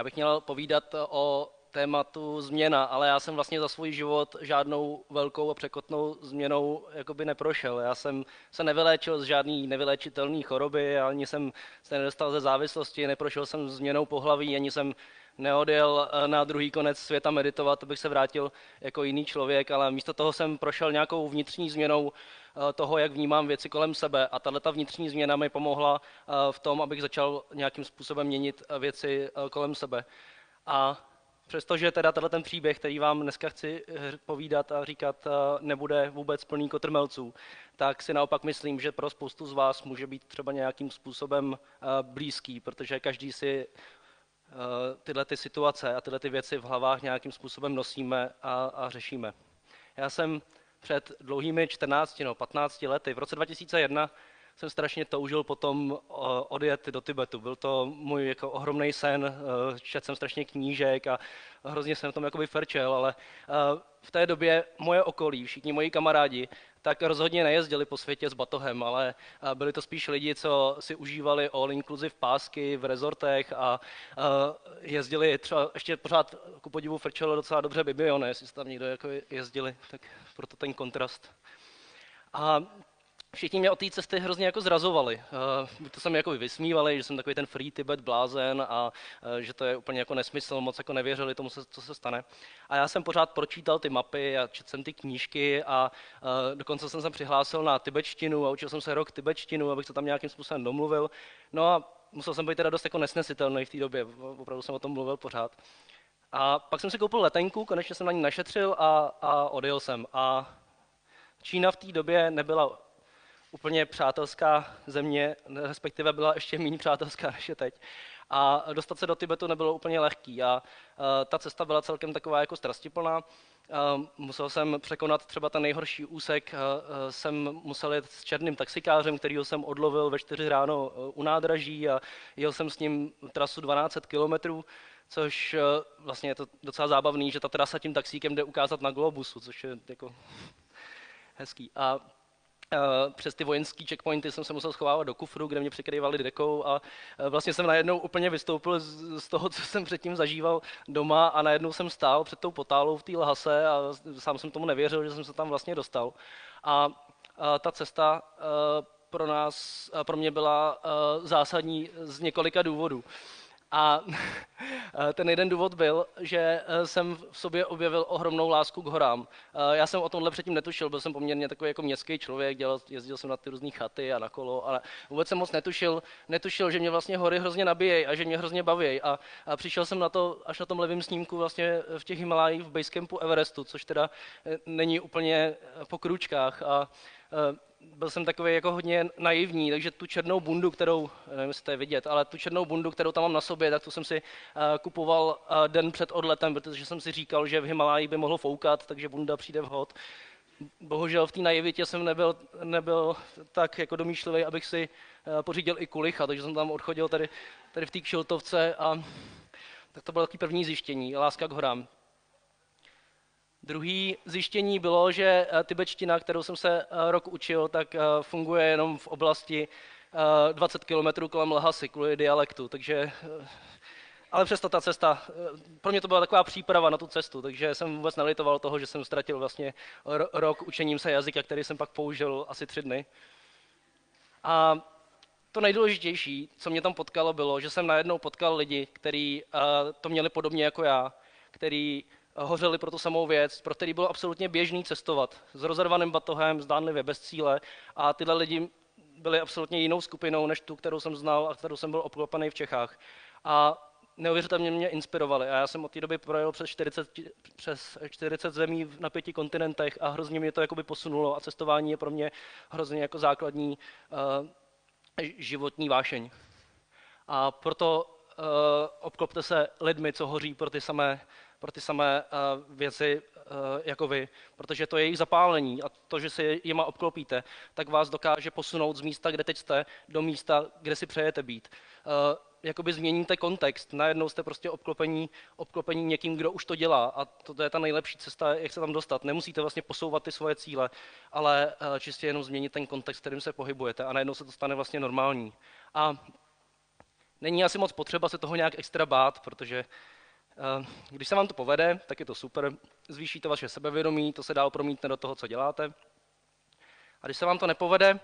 Já bych měl povídat o tématu změna, ale já jsem vlastně za svůj život žádnou velkou a překotnou změnou jakoby neprošel. Já jsem se nevyléčil z žádný nevyléčitelný choroby, ani jsem se nedostal ze závislosti, neprošel jsem změnou pohlaví, ani jsem neodjel eh, na druhý konec světa meditovat, abych se vrátil jako jiný člověk, ale místo toho jsem prošel nějakou vnitřní změnou eh, toho, jak vnímám věci kolem sebe. A tato vnitřní změna mi pomohla eh, v tom, abych začal nějakým způsobem měnit věci kolem sebe. A přestože teda tenhle ten příběh, který vám dneska chci povídat a říkat, nebude vůbec plný kotrmelců, tak si naopak myslím, že pro spoustu z vás může být třeba nějakým způsobem blízký, protože každý si tyhle ty situace a tyhle ty věci v hlavách nějakým způsobem nosíme a, a řešíme. Já jsem před dlouhými 14 no 15 lety, v roce 2001, jsem strašně toužil potom eh, odjet do Tibetu. Byl to můj jako ohromný sen, eh, četl jsem strašně knížek a hrozně jsem v tom jakoby frčel, ale v té době moje okolí, všichni moji kamarádi, tak rozhodně nejezdili po světě s batohem, ale byli to spíš lidi, co si užívali all inclusive pásky v rezortech a jezdili třeba ještě pořád ku podivu frčelo docela dobře Bibione, jestli tam někdo jako jezdili, tak proto ten kontrast. A všichni mě o té cesty hrozně jako zrazovali. Uh, to se mi jako vysmívali, že jsem takový ten free Tibet blázen a uh, že to je úplně jako nesmysl, moc jako nevěřili tomu, co se stane. A já jsem pořád pročítal ty mapy a četl jsem ty knížky a uh, dokonce jsem se přihlásil na tibetštinu a učil jsem se rok tibetštinu, abych to tam nějakým způsobem domluvil. No a musel jsem být teda dost jako nesnesitelný v té době, opravdu jsem o tom mluvil pořád. A pak jsem si koupil letenku, konečně jsem na ní našetřil a, a odjel jsem. A Čína v té době nebyla úplně přátelská země, respektive byla ještě méně přátelská než je teď. A dostat se do Tibetu nebylo úplně lehký a ta cesta byla celkem taková jako strastiplná. Musel jsem překonat třeba ten nejhorší úsek, jsem musel jet s černým taxikářem, kterýho jsem odlovil ve 4 ráno e, u nádraží a jel jsem s ním trasu 12 kilometrů, což e, vlastně je to docela zábavný, že ta trasa tím taxíkem jde ukázat na globusu, což je jako hezký. A přes ty vojenské checkpointy jsem se musel schovávat do kufru, kde mě překrývali dekou a eh, vlastně jsem najednou úplně vystoupil z toho, co jsem předtím zažíval doma a najednou jsem stál před tou potálou v té lhase a sám jsem tomu nevěřil, že jsem se tam vlastně dostal. A ta cesta eh, pro nás, pro mě byla zásadní z několika důvodů. A ten jeden důvod byl, že eh, jsem v sobě objevil ohromnou lásku k horám. Eh, já jsem o tomhle předtím netušil, byl jsem poměrně takový jako městský člověk, dělal, jezdil jsem na ty různé chaty a na kolo, ale vůbec jsem moc netušil, netušil, že mě vlastně hory hrozně nabíjejí a že mě hrozně baví. A, a přišel jsem na to až na tom levém snímku vlastně v těch Himalájích v basecampu Everestu, což teda eh, není úplně po kručkách. A byl jsem takový jako hodně naivní, takže tu černou bundu, kterou, nevím, jestli to je vidět, ale tu černou bundu, kterou tam mám na sobě, tak tu jsem si uh, kupoval uh, den před odletem, protože jsem si říkal, že v Himaláji by mohlo foukat, takže bunda přijde vhod. Bohužel v té naivitě jsem nebyl, nebyl tak jako domýšlivý, abych si uh, pořídil i kulicha, takže jsem tam odchodil tady, tady v té kšiltovce a tak to bylo taky první zjištění, láska k horám. Druhý zjištění bylo, že eh, tibetština, kterou jsem se eh, rok učil, tak eh, funguje jenom v oblasti 20 km kolem Lhasy kvůli dialektu, takže ale přesto ta cesta, pro mě to byla taková příprava na tu cestu, takže jsem vůbec nelitoval toho, že jsem ztratil vlastně rok učením se jazyka, který jsem pak použil asi tři dny. A to nejdůležitější, co mě tam potkalo, bylo, že jsem najednou potkal lidi, kteří to měli podobně jako já, který hořeli pro tu samou věc, pro který bylo absolutně běžný cestovat s rozervaným batohem, zdánlivě bez cíle a tyhle lidi byli absolutně jinou skupinou než tu, kterou jsem znal a kterou jsem byl obklopený v Čechách. A neuvěřitelně mě inspirovali. A já jsem od té doby projel přes 40, přes 40 zemí na pěti kontinentech a hrozně mě to jakoby posunulo a cestování je pro mě hrozně jako základní uh, životní vášeň. A proto uh, obklopte se lidmi, co hoří pro ty samé pro ty samé uh, věci uh, jako vy, protože to je jejich zapálení a to, že se jima obklopíte, tak vás dokáže posunout z místa, kde teď jste, do místa, kde si přejete být. Uh, jakoby změníte kontext, najednou jste prostě obklopení, obklopení někým, kdo už to dělá a to, to je ta nejlepší cesta, jak se tam dostat. Nemusíte vlastně posouvat ty svoje cíle, ale čistě jenom změnit ten kontext, kterým se pohybujete a najednou se to stane vlastně normální. A není asi moc potřeba se toho nějak extra bát, protože když se vám to povede, tak je to super, zvýší to vaše sebevědomí, to se dál promítne do toho, co děláte. A když se vám to nepovede,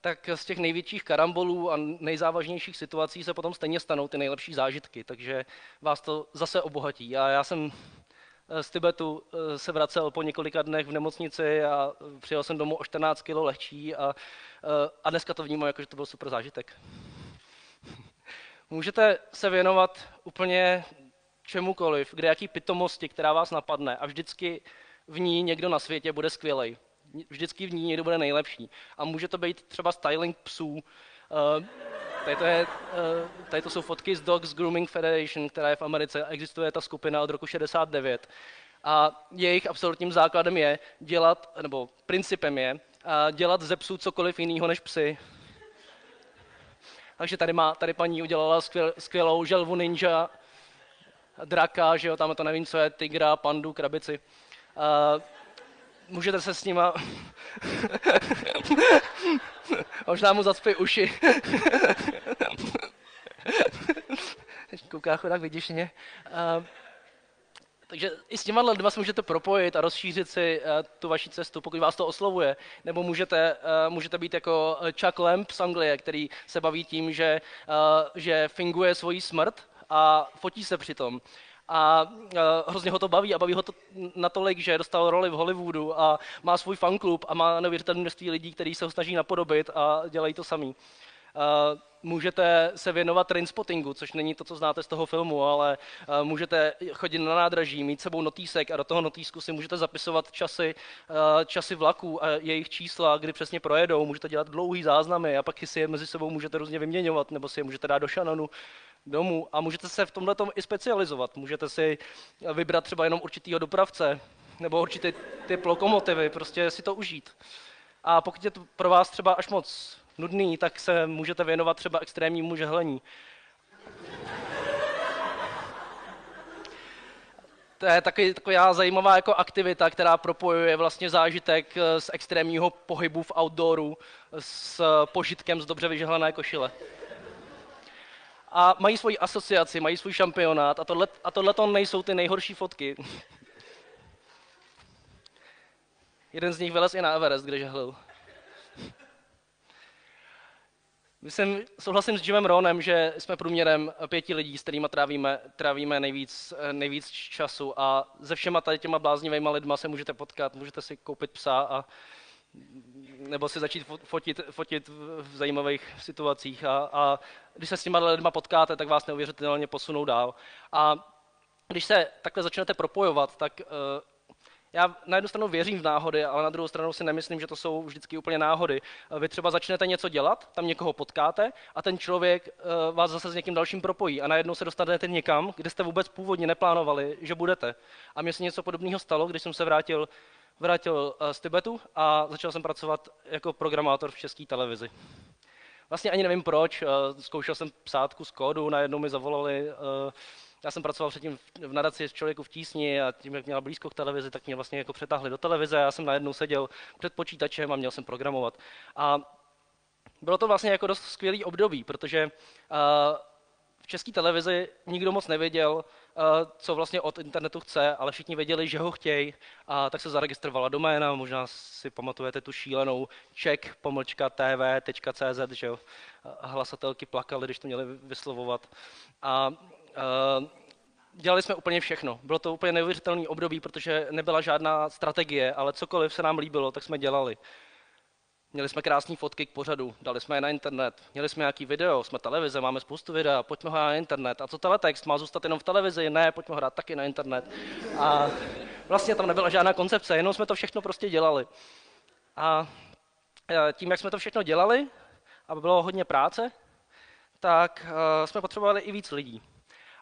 tak z těch největších karambolů a nejzávažnějších situací se potom stejně stanou ty nejlepší zážitky, takže vás to zase obohatí. A já jsem eh, z Tibetu eh, se vracel po několika dnech v nemocnici a přijel jsem domů o 14 kg lehčí a, eh, a dneska to vnímám jako, že to byl super zážitek. Můžete se věnovat úplně čemukoliv, kde jaký pitomosti, která vás napadne a vždycky v ní někdo na světě bude skvělej vždycky v ní někdo bude nejlepší. A může to být třeba styling psů. Uh, tady, to je, uh, tady to jsou fotky z Dogs Grooming Federation, která je v Americe. Existuje ta skupina od roku 69. A jejich absolutním základem je dělat, nebo principem je, uh, dělat ze psů cokoliv jiného než psy. Takže tady, má, tady paní udělala skvěl, skvělou želvu ninja, draka, že jo, tam to nevím, co je, tigra, pandu, krabici. Uh, můžete se s nima... Možná mu zacpí uši. Kouká chudák vyděšeně. Uh, takže i s těma lidma se můžete propojit a rozšířit si uh, tu vaši cestu, pokud vás to oslovuje. Nebo můžete, uh, můžete být jako Chuck Lamp z Anglie, který se baví tím, že, uh, že finguje svoji smrt a fotí se přitom a uh, hrozně ho to baví a baví ho to natolik, že dostal roli v Hollywoodu a má svůj fanklub a má neuvěřitelné množství lidí, kteří se ho snaží napodobit a dělají to samý. Uh, můžete se věnovat trainspottingu, což není to, co znáte z toho filmu, ale uh, můžete chodit na nádraží, mít sebou notýsek a do toho notýsku si můžete zapisovat časy, uh, časy vlaků a jejich čísla, kdy přesně projedou, můžete dělat dlouhý záznamy a pak si je mezi sebou můžete různě vyměňovat, nebo si je můžete dát do šanonu domů a můžete se v tomhle i specializovat. Můžete si vybrat třeba jenom určitýho dopravce nebo určitý typ lokomotivy, prostě si to užít. A pokud je to pro vás třeba až moc nudný, tak se můžete věnovat třeba extrémnímu žehlení. To je taky, taková zajímavá jako aktivita, která propojuje vlastně zážitek z extrémního pohybu v outdooru s požitkem z dobře vyžehlené košile a mají svoji asociaci, mají svůj šampionát a tohle, a tohle to nejsou ty nejhorší fotky. Jeden z nich vylez i na Everest, kde žehlil. Myslím, souhlasím s Jimem Ronem, že jsme průměrem pěti lidí, s kterými trávíme, trávíme nejvíc, nejvíc času a se všema tady těma bláznivými lidma se můžete potkat, můžete si koupit psa a nebo si začít fotit, fotit v zajímavých situacích. A, a když se s těma lidma potkáte, tak vás neuvěřitelně posunou dál. A když se takhle začnete propojovat, tak uh, já na jednu stranu věřím v náhody, ale na druhou stranu si nemyslím, že to jsou vždycky úplně náhody. Vy třeba začnete něco dělat, tam někoho potkáte a ten člověk uh, vás zase s někým dalším propojí a najednou se dostanete někam, kde jste vůbec původně neplánovali, že budete. A mně se něco podobného stalo, když jsem se vrátil vrátil eh, z Tibetu a začal jsem pracovat jako programátor v české televizi. Vlastně ani nevím proč, eh, zkoušel jsem psát kus kódu, najednou mi zavolali, eh, já jsem pracoval předtím v nadaci člověku v tísni a tím, jak měla blízko k televizi, tak mě vlastně jako přetáhli do televize a já jsem najednou seděl před počítačem a měl jsem programovat. A bylo to vlastně jako dost skvělý období, protože v české televizi nikdo moc nevěděl, co vlastně od internetu chce, ale všichni věděli, že ho chtějí, a tak se zaregistrovala doména, možná si pamatujete tu šílenou check pomlčka tv.cz, že jo, hlasatelky plakaly, když to měli vyslovovat. A uh, dělali jsme úplně všechno. Bylo to úplně neuvěřitelný období, protože nebyla žádná strategie, ale cokoliv se nám líbilo, tak jsme dělali. Měli jsme krásné fotky k pořadu, dali jsme je na internet, měli jsme nějaký video, jsme televize, máme spoustu videa, pojďme ho na internet. A co teletext, má zůstat jenom v televizi? Ne, pojďme ho dát taky na internet. A vlastně tam nebyla žádná koncepce, jenom jsme to všechno prostě dělali. A e, tím, jak jsme to všechno dělali, a bylo hodně práce, tak e, jsme potřebovali i víc lidí.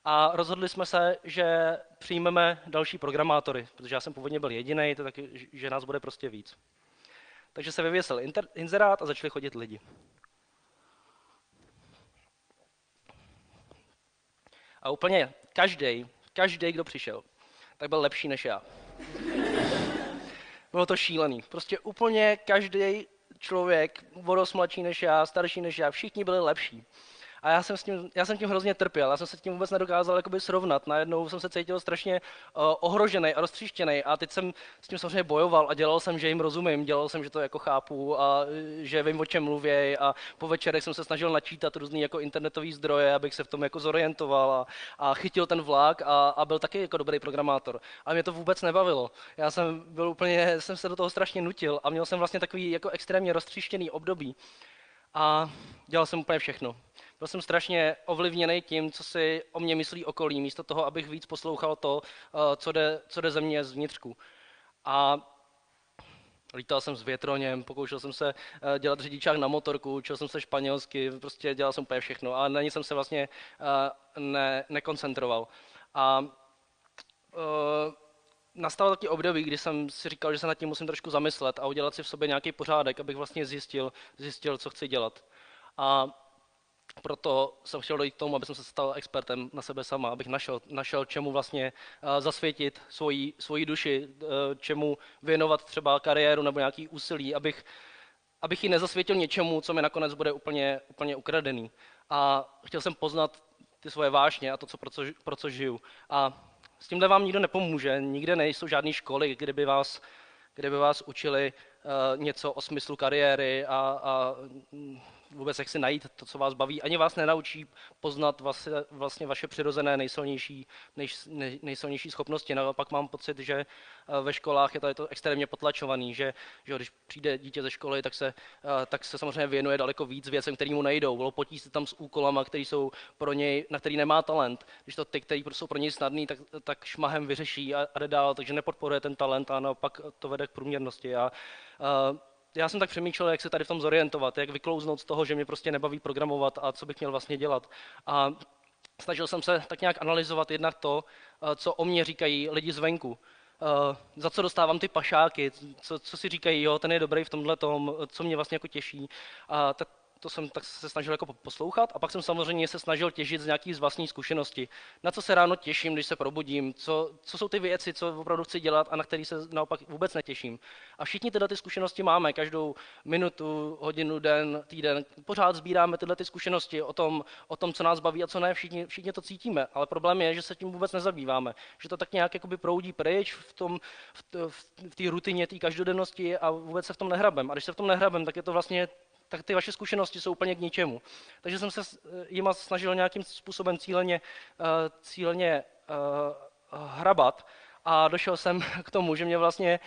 A rozhodli jsme se, že přijmeme další programátory, protože já jsem původně byl jediný, tak že nás bude prostě víc. Takže se vyvěsil inzerát a začali chodit lidi. A úplně každý, každý, kdo přišel, tak byl lepší než já. Bylo to šílený. Prostě úplně každý člověk, vodost mladší než já, starší než já, všichni byli lepší. A já jsem, s tím, já jsem tím hrozně trpěl, já jsem se tím vůbec nedokázal jakoby srovnat. Najednou jsem se cítil strašně uh, ohrožený a roztříštěný a teď jsem s tím samozřejmě bojoval a dělal jsem, že jim rozumím, dělal jsem, že to jako chápu a že vím, o čem mluví a po večerech jsem se snažil načítat různý jako internetové zdroje, abych se v tom jako zorientoval a, a chytil ten vlak a, a, byl taky jako dobrý programátor. A mě to vůbec nebavilo. Já jsem byl úplně, jsem se do toho strašně nutil a měl jsem vlastně takový jako extrémně roztříštěný období. A dělal jsem úplně všechno. Byl jsem strašně ovlivněný tím, co si o mě myslí okolí, místo toho, abych víc poslouchal to, eh, co jde, co jde ze mě zvnitřku. A lítal jsem s větroněm, pokoušel jsem se eh, dělat řidičák na motorku, učil jsem se španělsky, prostě dělal jsem úplně všechno a na ní jsem se vlastně eh, ne, nekoncentroval. A nastalo taky období, kdy jsem si říkal, že se nad tím musím trošku zamyslet a udělat si v sobě nějaký pořádek, abych vlastně zjistil, zjistil co chci dělat. A proto jsem chtěl dojít k tomu, aby jsem se stal expertem na sebe sama, abych našel, našel čemu vlastně uh, zasvětit svoji, svoji duši, uh, čemu věnovat třeba kariéru nebo nějaký úsilí, abych, abych ji nezasvětil něčemu, co mi nakonec bude úplně, úplně ukradený. A chtěl jsem poznat ty svoje vášně a to, co, pro, co, pro co žiju. A s tímhle vám nikdo nepomůže, nikde nejsou žádné školy, kde by vás, kde by vás učili uh, něco o smyslu kariéry a, a vůbec jak si najít to, co vás baví. Ani vás nenaučí poznat vlastně, vlastně vaše přirozené nejsilnější, nej, nej, nejsilnější schopnosti. Naopak mám pocit, že eh, ve školách je to, to extrémně potlačovaný, že, že když přijde dítě ze školy, tak se, eh, tak se samozřejmě věnuje daleko víc věcem, které mu nejdou. Lopotí se tam s úkolama, který jsou pro něj, na který nemá talent. Když to ty, který jsou pro něj snadný, tak, tak šmahem vyřeší a, a jde dál, takže nepodporuje ten talent a naopak to vede k průměrnosti. A, a eh, já jsem tak přemýšlel, jak se tady v tom zorientovat, jak vyklouznout z toho, že mě prostě nebaví programovat a co bych měl vlastně dělat. A snažil jsem se tak nějak analyzovat jednak to, eh, co o mě říkají lidi zvenku. Uh, za co dostávám ty pašáky, co, co si říkají, jo, ten je dobrý v tomhle tom, co mě vlastně jako těší. A tak to jsem tak se snažil jako poslouchat a pak jsem samozřejmě se snažil těžit z nějakých z vlastní zkušenosti. Na co se ráno těším, když se probudím, co, co jsou ty věci, co opravdu chci dělat a na které se naopak vůbec netěším. A všichni tyhle ty zkušenosti máme, každou minutu, hodinu, den, týden. Pořád sbíráme tyhle ty zkušenosti o tom, o tom, co nás baví a co ne, všichni, všichni to cítíme. Ale problém je, že se tím vůbec nezabýváme. Že to tak nějak jakoby proudí pryč v tom, v, v té rutině, té každodennosti a vůbec se v tom nehrabem. A když se v tom nehrabem, tak je to vlastně tak ty vaše zkušenosti jsou úplně k ničemu. Takže jsem se eh, jima snažil nějakým způsobem cíleně, eh, cíleně eh, hrabat a došel jsem k tomu, že mě vlastně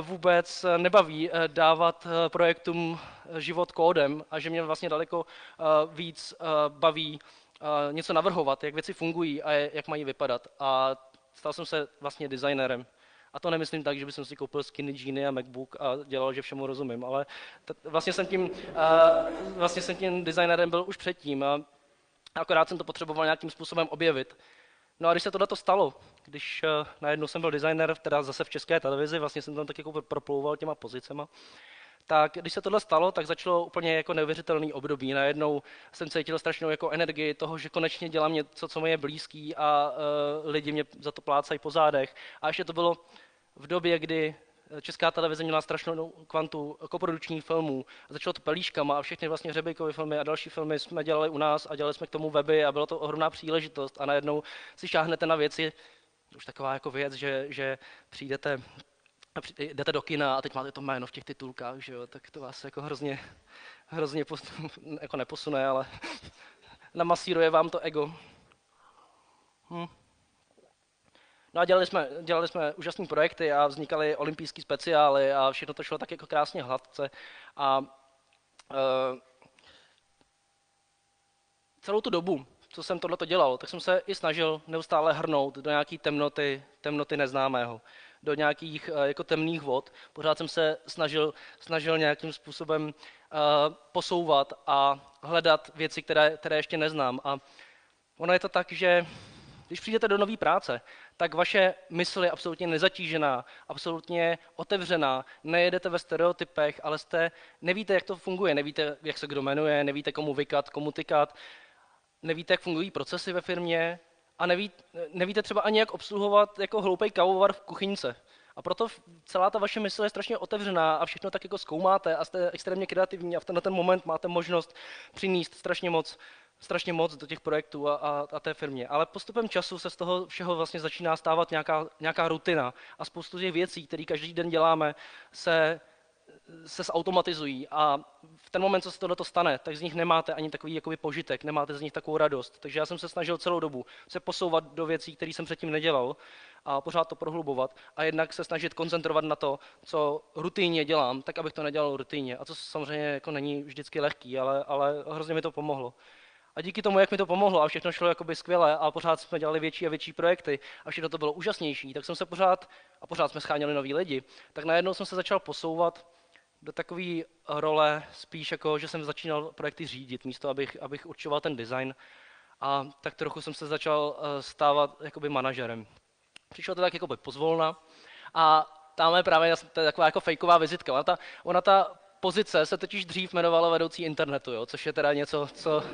vůbec nebaví dávat projektům život kódem a že mě vlastně daleko víc baví něco navrhovat, jak věci fungují a jak mají vypadat. A stal jsem se vlastně designerem. A to nemyslím tak, že bych si koupil skinny jeany a MacBook a dělal, že všemu rozumím, ale t- vlastně, jsem tím, uh, vlastně jsem tím designerem byl už předtím a akorát jsem to potřeboval nějakým způsobem objevit. No a když se tohle stalo, když uh, najednou jsem byl designer, teda zase v české televizi, vlastně jsem tam tak jako proplouval těma pozicema, tak když se tohle stalo, tak začalo úplně jako neuvěřitelný období. Najednou jsem cítil strašnou jako energii toho, že konečně dělám něco, co mi je blízký a uh, lidi mě za to plácají po zádech. A ještě to bylo v době, kdy Česká televize měla strašnou kvantu koprodukčních filmů. Začalo to pelíškama a všechny vlastně Hřebejkovy filmy a další filmy jsme dělali u nás a dělali jsme k tomu weby a byla to ohromná příležitost. A najednou si šáhnete na věci, už taková jako věc, že, že přijdete jdete do kina a teď máte to jméno v těch titulkách, že jo, tak to vás jako hrozně, hrozně pos, jako neposune, ale namasíruje vám to ego. Hm. No a dělali jsme, dělali jsme úžasné projekty a vznikaly olympijské speciály a všechno to šlo tak jako krásně hladce. A uh, celou tu dobu, co jsem tohle dělal, tak jsem se i snažil neustále hrnout do nějaké temnoty, temnoty neznámého do nějakých eh, jako temných vod. Pořád jsem se snažil, snažil nějakým způsobem uh, posouvat a hledat věci, které, které ještě neznám. A ono je to tak, že když přijdete do nové práce, tak vaše mysl je absolutně nezatížená, absolutně otevřená, nejedete ve stereotypech, ale jste, nevíte, jak to funguje, nevíte, jak se kdo jmenuje, nevíte, komu vykat, komu tykat, nevíte, jak fungují procesy ve firmě, a neví, nevíte třeba ani, jak obsluhovat jako hloupý kavovar v kuchyňce. A proto celá ta vaše mysl je strašně otevřená a všechno tak jako zkoumáte a jste extrémně kreativní a v tenhle ten moment máte možnost přinést strašně moc strašně moc do těch projektů a, a, a té firmě. Ale postupem času se z toho všeho vlastně začíná stávat nějaká, nějaká rutina a spoustu těch věcí, které každý den děláme, se se zautomatizují a v ten moment, co se tohle stane, tak z nich nemáte ani takový jakoby požitek, nemáte z nich takovou radost. Takže já jsem se snažil celou dobu se posouvat do věcí, které jsem předtím nedělal a pořád to prohlubovat a jednak se snažit koncentrovat na to, co rutinně dělám, tak abych to nedělal rutinně. A to samozřejmě jako není vždycky lehký, ale, ale hrozně mi to pomohlo. A díky tomu, jak mi to pomohlo a všechno šlo jakoby skvěle a pořád jsme dělali větší a větší projekty a všechno to bylo úžasnější, tak jsem se pořád, a pořád jsme scháněli noví lidi, tak najednou jsem se začal posouvat do takové role spíš jako, že jsem začínal projekty řídit, místo abych, abych určoval ten design. A tak trochu jsem se začal eh, stávat jakoby manažerem. Přišlo to tak jakoby pozvolna a tam je právě to je taková jako fejková vizitka. Ona ta, ona ta pozice se totiž dřív jmenovala vedoucí internetu, jo, což je teda něco, co...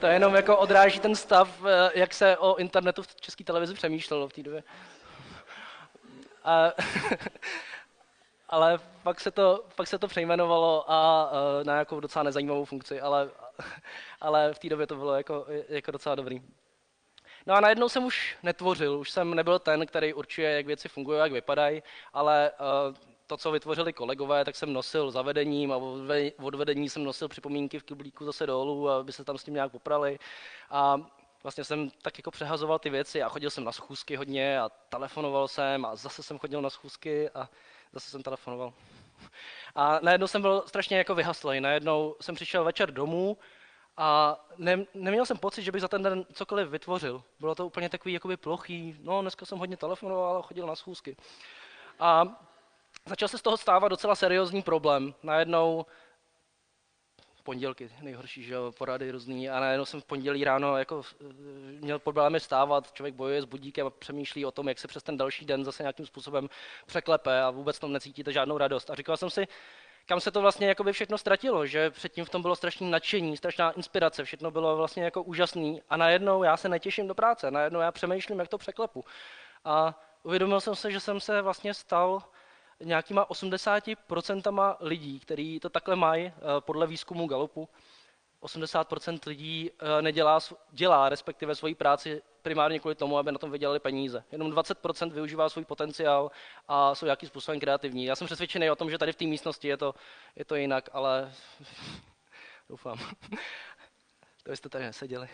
to jenom jako odráží ten stav, eh, jak se o internetu v české televizi přemýšlelo v té době. A, ale pak se, to, pak se to přejmenovalo a, na nějakou docela nezajímavou funkci, ale, ale v té době to bylo jako, jako docela dobrý. No a najednou jsem už netvořil, už jsem nebyl ten, který určuje, jak věci fungují, jak vypadají, ale uh, to, co vytvořili kolegové, tak jsem nosil zavedením a od vedení jsem nosil připomínky v kyblíku zase dolů, aby se tam s tím nějak poprali. A vlastně jsem tak jako přehazoval ty věci a chodil jsem na schůzky hodně a telefonoval jsem a zase jsem chodil na schůzky a zase jsem telefonoval. A najednou jsem byl strašně jako vyhaslej. Najednou jsem přišel večer domů a ne, neměl jsem pocit, že bych za ten den cokoliv vytvořil. Bylo to úplně takový jakoby plochý. No, dneska jsem hodně telefonoval a chodil na schůzky. A začal se z toho stávat docela seriózní problém. Najednou pondělky nejhorší, že jo, porady různý a najednou jsem v pondělí ráno jako eh, měl problémy stávat, člověk bojuje s budíkem a přemýšlí o tom, jak se přes ten další den zase nějakým způsobem překlepe a vůbec tom necítíte žádnou radost. A říkal jsem si, kam se to vlastně jakoby všechno ztratilo, že předtím v tom bylo strašné nadšení, strašná inspirace, všechno bylo vlastně jako úžasný a najednou já se netěším do práce, najednou já přemýšlím, jak to překlepu. A uvědomil jsem se, že jsem se vlastně stal nějakýma 80% lidí, kteří to takhle mají, eh, podle výzkumu Galupu, 80% lidí eh, nedělá, dělá respektive svoji práci primárně kvůli tomu, aby na tom vydělali peníze. Jenom 20% využívá svůj potenciál a jsou nějakým způsobem kreativní. Já jsem přesvědčený o tom, že tady v té místnosti je to, je to jinak, ale doufám. to byste tady neseděli.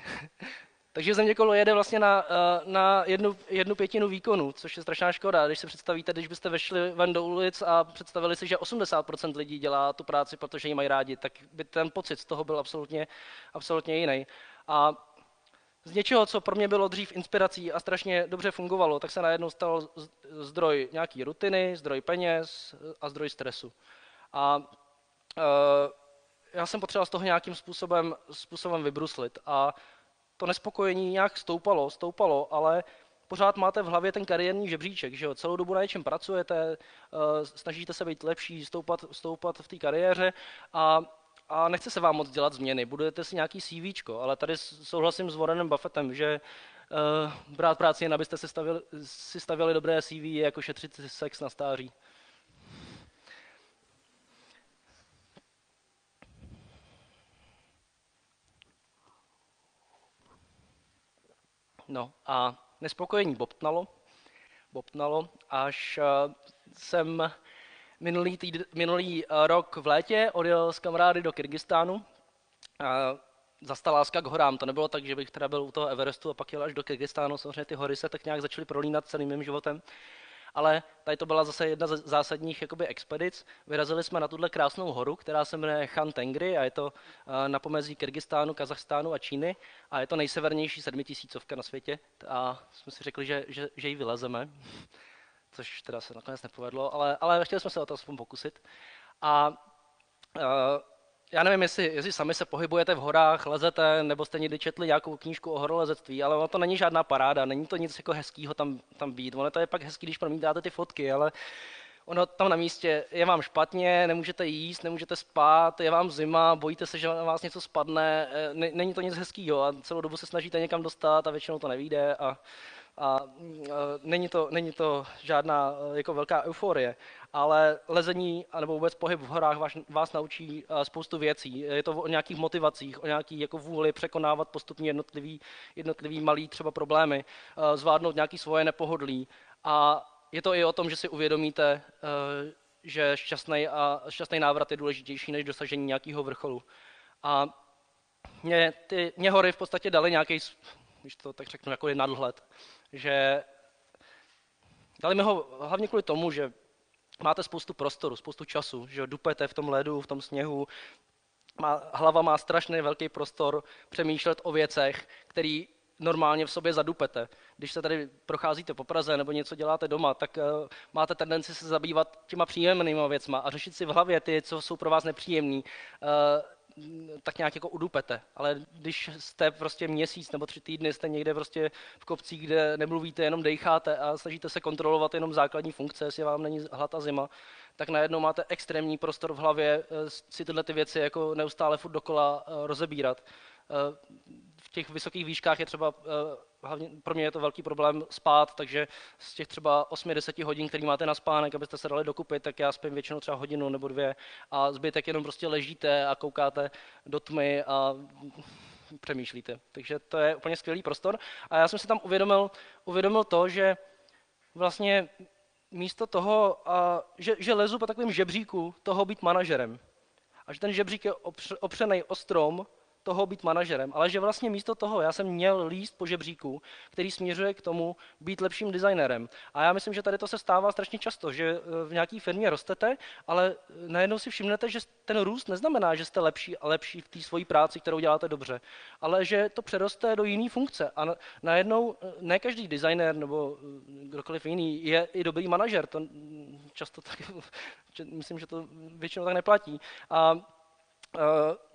Takže země kolo jede vlastně na, eh, na jednu, jednu pětinu výkonu, což je strašná škoda. Když si představíte, když byste vešli ven do ulic a představili si, že 80% lidí dělá tu práci, protože ji mají rádi, tak by ten pocit z toho byl absolutně, absolutně jiný. A z něčeho, co pro mě bylo dřív inspirací a strašně dobře fungovalo, tak se najednou stal zdroj nějaký rutiny, zdroj peněz a zdroj stresu. A uh, já jsem potřeboval z toho nějakým způsobem, způsobem vybruslit. A to nespokojení nějak stoupalo, stoupalo, ale pořád máte v hlavě ten kariérní žebříček, že jo? celou dobu na něčem pracujete, uh, snažíte se být lepší, stoupat, stoupat v té kariéře a a nechce se vám moc dělat změny, budete si nějaký CV, ale tady souhlasím s Warrenem Buffettem, že uh, brát práci jen abyste si stavili, si stavili dobré CV je jako šetřit sex na stáří. No a nespokojení bobtnalo, bobtnalo, až uh, jsem minulý, týd, minulý uh, rok v létě odjel s kamarády do Kyrgyzstánu. Uh, zastala láska k horám. To nebylo tak, že bych teda byl u toho Everestu a pak jel až do Kyrgyzstánu. Samozřejmě ty hory se tak nějak začaly prolínat celým mým životem ale tady to byla zase jedna z zásadních jakoby, expedic. Vyrazili jsme na tuhle krásnou horu, která se jmenuje Khan Tengri a je to eh, na pomezí Kyrgyzstánu, Kazachstánu a Číny a je to nejsevernější sedmitisícovka na světě a jsme si řekli, že, že, že ji vylezeme, což teda se nakonec nepovedlo, ale, ale chtěli jsme se o to aspoň pokusit. A uh, já nevím, jestli, jestli sami se pohybujete v horách, lezete, nebo jste někdy četli nějakou knížku o horolezectví, ale ono to není žádná paráda, není to nic jako hezkého tam, tam být. Ono to je pak hezký, když promítáte ty fotky, ale ono tam na místě je vám špatně, nemůžete jíst, nemůžete spát, je vám zima, bojíte se, že na vás něco spadne, e, není to nic hezkého a celou dobu se snažíte někam dostat a většinou to nevíde a A mm, e, není to, není to žádná e, jako velká euforie, ale lezení nebo vůbec pohyb v horách vás, vás naučí e, spoustu věcí. Je to o nějakých motivacích, o nějaký jako vůli překonávat postupně jednotlivý, jednotlivý malý třeba problémy, zvládnout nějaký svoje nepohodlí. A je to i o tom, že si uvědomíte, že šťastný, a, šťastný návrat je důležitější než dosažení nějakého vrcholu. A mě, ty, mě hory v podstatě dali nějaký, když to tak řeknu, jako nadhled, že dali mi ho hlavně kvůli tomu, že máte spoustu prostoru, spoustu času, že dupete v tom ledu, v tom sněhu, má, hlava má strašný velký prostor přemýšlet o věcech, který normálně v sobě zadupete. Když se tady procházíte po Praze nebo něco děláte doma, tak uh, máte tendenci se zabývat těma příjemnými věcma a řešit si v hlavě ty, co jsou pro vás nepříjemný. Uh, tak nějak jako udupete. Ale když jste prostě měsíc nebo tři týdny, jste někde prostě v kopcích, kde nemluvíte, jenom dejcháte a snažíte se kontrolovat jenom základní funkce, jestli vám není hlad a zima, tak najednou máte extrémní prostor v hlavě eh, si tyhle ty věci jako neustále furt dokola rozebírat v těch vysokých výškách je třeba, eh, hlavně pro mě je to velký problém spát, takže z těch třeba 8-10 hodin, který máte na spánek, abyste se dali dokupit, tak já spím většinou třeba hodinu nebo dvě a zbytek jenom prostě ležíte a koukáte do tmy a přemýšlíte. Takže to je úplně skvělý prostor. A já jsem si tam uvědomil, uvědomil to, že vlastně místo toho, a, že, že lezu po takovém žebříku toho být manažerem. A že ten žebřík je opřený o strom, toho být manažerem, ale že vlastně místo toho já jsem měl líst po žebříku, který směřuje k tomu být lepším designérem. A já myslím, že tady to se stává strašně často, že eh, v nějaké firmě rostete, ale eh, najednou si všimnete, že ten růst neznamená, že jste lepší a lepší v té svojí práci, kterou děláte dobře, ale že to přeroste do jiné funkce. A najednou eh, ne každý designer nebo kdokoliv jiný je i dobrý manažer. To často tak, myslím, že to většinou tak neplatí. A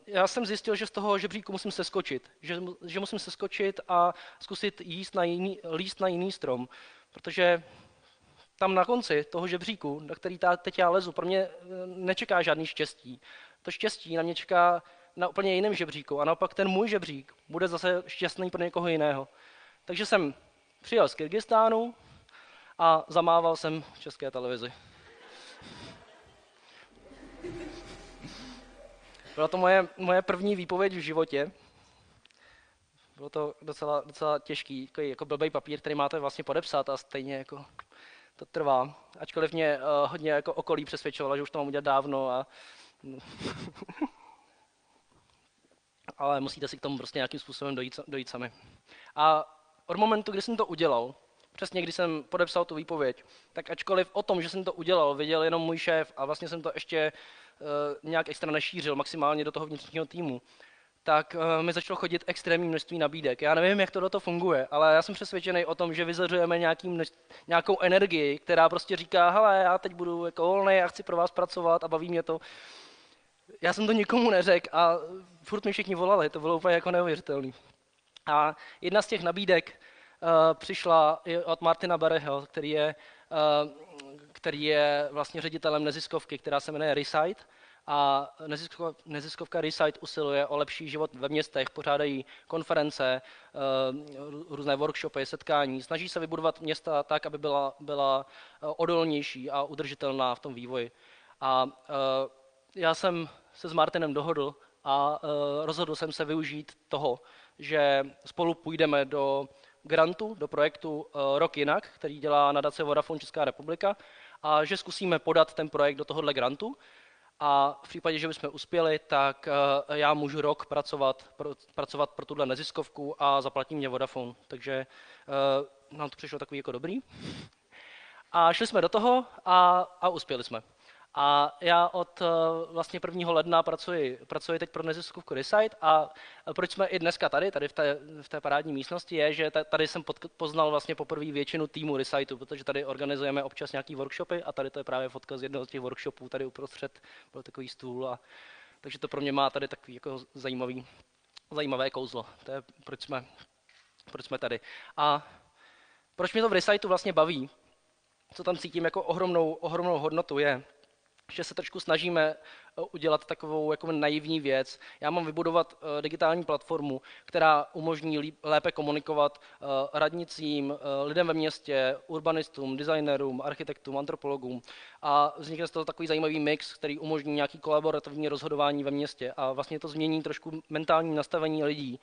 já jsem zjistil, že z toho žebříku musím seskočit, že, že musím seskočit a zkusit jíst na jiný, líst na jiný strom, protože tam na konci toho žebříku, na který ta, teď já lezu, pro mě eh, nečeká žádný štěstí. To štěstí na mě čeká na úplně jiném žebříku a naopak ten můj žebřík bude zase šťastný pro někoho jiného. Takže jsem přijel z Kyrgyzstánu a zamával jsem v české televizi. Byla to moje, moje první výpověď v životě. Bylo to docela, docela těžký, jako, jako blbý papír, který máte vlastně podepsat a stejně jako to trvá. Ačkoliv mě uh, hodně jako okolí přesvědčovalo, že už to mám udělat dávno a ale musíte si k tomu prostě nějakým způsobem dojít, dojít sami. A od momentu, kdy jsem to udělal, přesně když jsem podepsal tu výpověď, tak ačkoliv o tom, že jsem to udělal, věděl jenom můj šéf a vlastně jsem to ještě nějak extra nešířil, maximálně do toho vnitřního týmu, tak uh, mi začalo chodit extrémní množství nabídek. Já nevím, jak to do toho funguje, ale já jsem přesvědčený o tom, že vyzařujeme nějakou energii, která prostě říká, hele, já teď budu jako volný, já chci pro vás pracovat a baví mě to. Já jsem to nikomu neřekl a furt mi všichni volali, to bylo úplně jako neuvěřitelný. A jedna z těch nabídek uh, přišla od Martina Bereho, který je uh, který je vlastně ředitelem neziskovky, která se jmenuje Recite. A neziskovka, neziskovka usiluje o lepší život ve městech, pořádají konference, eh, různé workshopy, setkání. Snaží se vybudovat města tak, aby byla, byla eh, odolnější a udržitelná v tom vývoji. A eh, já jsem se s Martinem dohodl a rozhodl jsem se využít toho, že spolu půjdeme do grantu, do projektu Rok jinak, který dělá nadace Vodafone Česká republika a že zkusíme podat ten projekt do tohohle grantu. A v případě, že bychom uspěli, tak eh, já můžu rok pracovat, pro, pracovat pro tuhle neziskovku a zaplatí mě Vodafone. Takže uh, nám to přišlo takový jako dobrý. A šli jsme do toho a, a uspěli jsme. A já od eh, vlastně 1. ledna pracuji, pracuji teď pro neziskovku Recite a proč jsme i dneska tady, tady v té, v té parádní místnosti, je, že tady jsem pod, poznal vlastně poprvé většinu týmu Reciteu, protože tady organizujeme občas nějaký workshopy a tady to je právě fotka z jednoho z těch workshopů, tady uprostřed byl takový stůl a takže to pro mě má tady takový jako zajímavý, zajímavé kouzlo. To je proč jsme, proč jsme tady. A proč mě to v Reciteu vlastně baví, co tam cítím jako ohromnou, ohromnou hodnotu je, že se trošku snažíme eh, udělat takovou jako naivní věc. Já mám vybudovat uh, digitální platformu, která umožní lépe komunikovat uh, radnicím, lidem ve městě, urbanistům, designerům, architektům, antropologům. A vznikne z toho takový zajímavý mix, který umožní nějaký kolaborativní rozhodování ve městě. A vlastně to změní trošku mentální nastavení lidí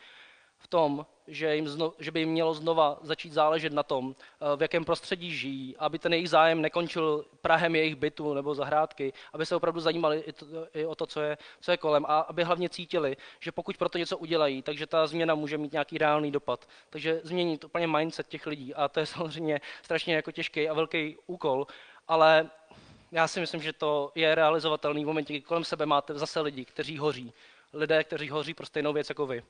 v tom, že, jim zno, že by jim mělo znova začít záležet na tom, eh, v jakém prostředí žijí, aby ten jejich zájem nekončil prahem jejich bytu nebo zahrádky, aby se opravdu zajímali i, to, i o to, co je, co je kolem a aby hlavně cítili, že pokud pro to něco udělají, takže ta změna může mít nějaký reálný dopad. Takže změnit úplně mindset těch lidí a to je samozřejmě strašně jako těžký a velký úkol, ale já si myslím, že to je realizovatelný v momentě, kdy kolem sebe máte zase lidi, kteří hoří. Lidé, kteří hoří pro stejnou věc jako vy.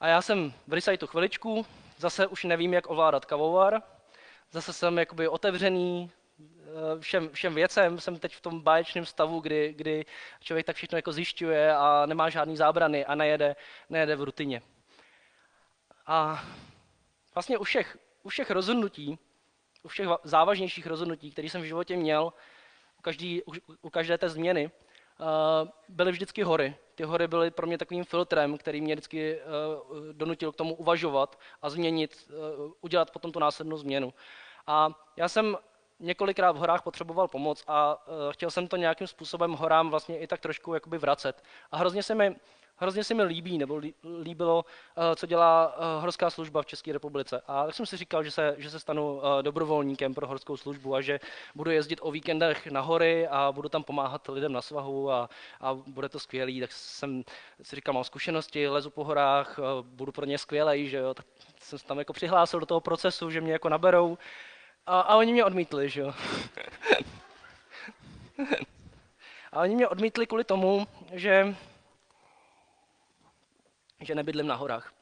A já jsem v Reciteu chviličku, zase už nevím, jak ovládat kavovar, zase jsem jakoby otevřený eh, všem, všem věcem, jsem teď v tom báječném stavu, kdy, kdy člověk tak všechno jako zjišťuje a nemá žádný zábrany a nejede, nejede v rutině. A vlastně u všech, u všech rozhodnutí, u všech závažnějších rozhodnutí, které jsem v životě měl, u, každý, u, u každé té změny, byly vždycky hory ty hory byly pro mě takovým filtrem, který mě vždycky uh, donutil k tomu uvažovat a změnit, uh, udělat potom tu následnou změnu. A já jsem několikrát v horách potřeboval pomoc a chtěl jsem to nějakým způsobem horám vlastně i tak trošku jakoby vracet. A hrozně se mi hrozně se mi líbí, nebo líbilo, eh, co dělá eh, horská služba v České republice. A tak jsem si říkal, že se, že se stanu eh, dobrovolníkem pro horskou službu a že budu jezdit o víkendech na hory a budu tam pomáhat lidem na svahu a, a bude to skvělý. Tak jsem si říkal, mám zkušenosti, lezu po horách, budu pro ně skvělý, že jo. Tak jsem se tam jako přihlásil do toho procesu, že mě jako naberou. A, a oni mě odmítli, že jo. a oni mě odmítli kvůli tomu, že že nebydlím na horách,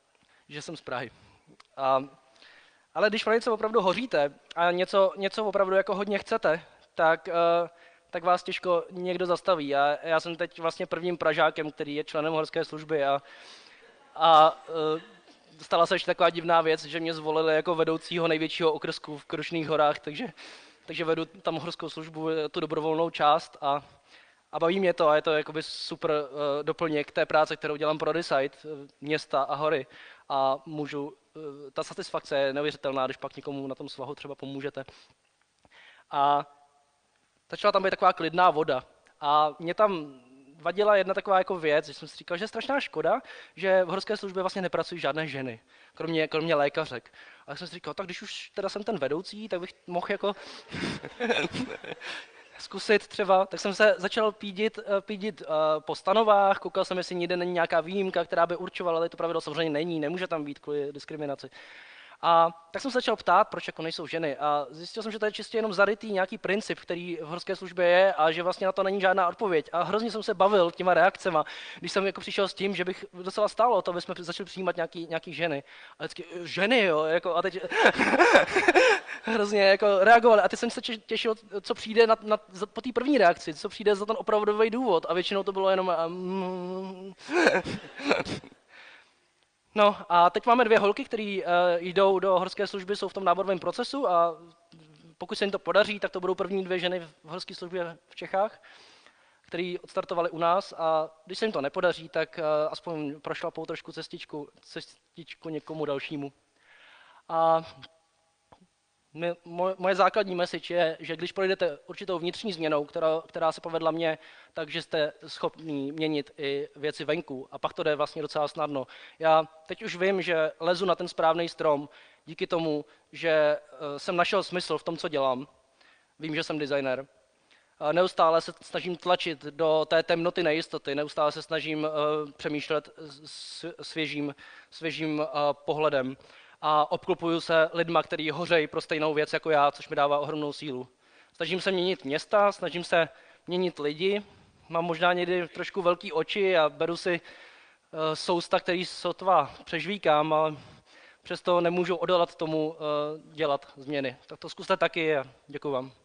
že jsem z Prahy. A, ale když pro něco opravdu hoříte a něco, něco opravdu jako hodně chcete, tak, uh, tak vás těžko někdo zastaví. A já jsem teď vlastně prvním Pražákem, který je členem horské služby a, a uh, stala se ještě taková divná věc, že mě zvolili jako vedoucího největšího okrsku v Krušných horách, takže, takže vedu tam horskou službu, tu dobrovolnou část a a baví mě to a je to jakoby super uh, doplněk té práce, kterou dělám pro Decide, uh, města a hory. A můžu, uh, ta satisfakce je neuvěřitelná, když pak někomu na tom svahu třeba pomůžete. A začala tam být taková klidná voda. A mě tam vadila jedna taková jako věc, že jsem si říkal, že je strašná škoda, že v horské službě vlastně nepracují žádné ženy, kromě, kromě lékařek. A tak jsem si říkal, tak když už teda jsem ten vedoucí, tak bych mohl jako zkusit třeba, tak jsem se začal pídit, eh, pídit uh, po stanovách, koukal jsem, jestli nikde není nějaká výjimka, která by určovala, ale to pravidlo samozřejmě není, nemůže tam být kvůli diskriminaci. A tak jsem se začal ptát, proč jako nejsou ženy. A zjistil jsem, že to je čistě jenom zarytý nějaký princip, který v horské službě je a že vlastně na to není žádná odpověď. A hrozně jsem se bavil těma reakcema, když jsem jako přišel s tím, že bych docela stálo to, aby jsme začali přijímat nějaký, nějaký ženy. A vždycky, ženy, jo, jako, a teď hrozně jako reagovali. A teď jsem se těšil, co přijde na, na, po té první reakci, co přijde za ten opravdový důvod. A většinou to bylo jenom... Um, No a teď máme dvě holky, které uh, jdou do horské služby, jsou v tom náborovém procesu a pokud se jim to podaří, tak to budou první dvě ženy v horské službě v Čechách, které odstartovaly u nás a když se jim to nepodaří, tak uh, aspoň prošlapou trošku cestičku, cestičku někomu dalšímu. A moje základní message je, že když projdete určitou vnitřní změnou, která, která se povedla mně, takže jste schopni měnit i věci venku a pak to jde vlastně docela snadno. Já teď už vím, že lezu na ten správný strom díky tomu, že eh, jsem našel smysl v tom, co dělám. Vím, že jsem designer. Neustále se snažím tlačit do té temnoty nejistoty, neustále se snažím uh, přemýšlet svěžím, svěžím uh, pohledem a obklopuju se lidma, kteří hořejí pro stejnou věc jako já, což mi dává ohromnou sílu. Snažím se měnit města, snažím se měnit lidi, mám možná někdy trošku velký oči a beru si uh, sousta, který sotva přežvíkám, ale přesto nemůžu odolat tomu uh, dělat změny. Tak to zkuste taky a děkuji vám.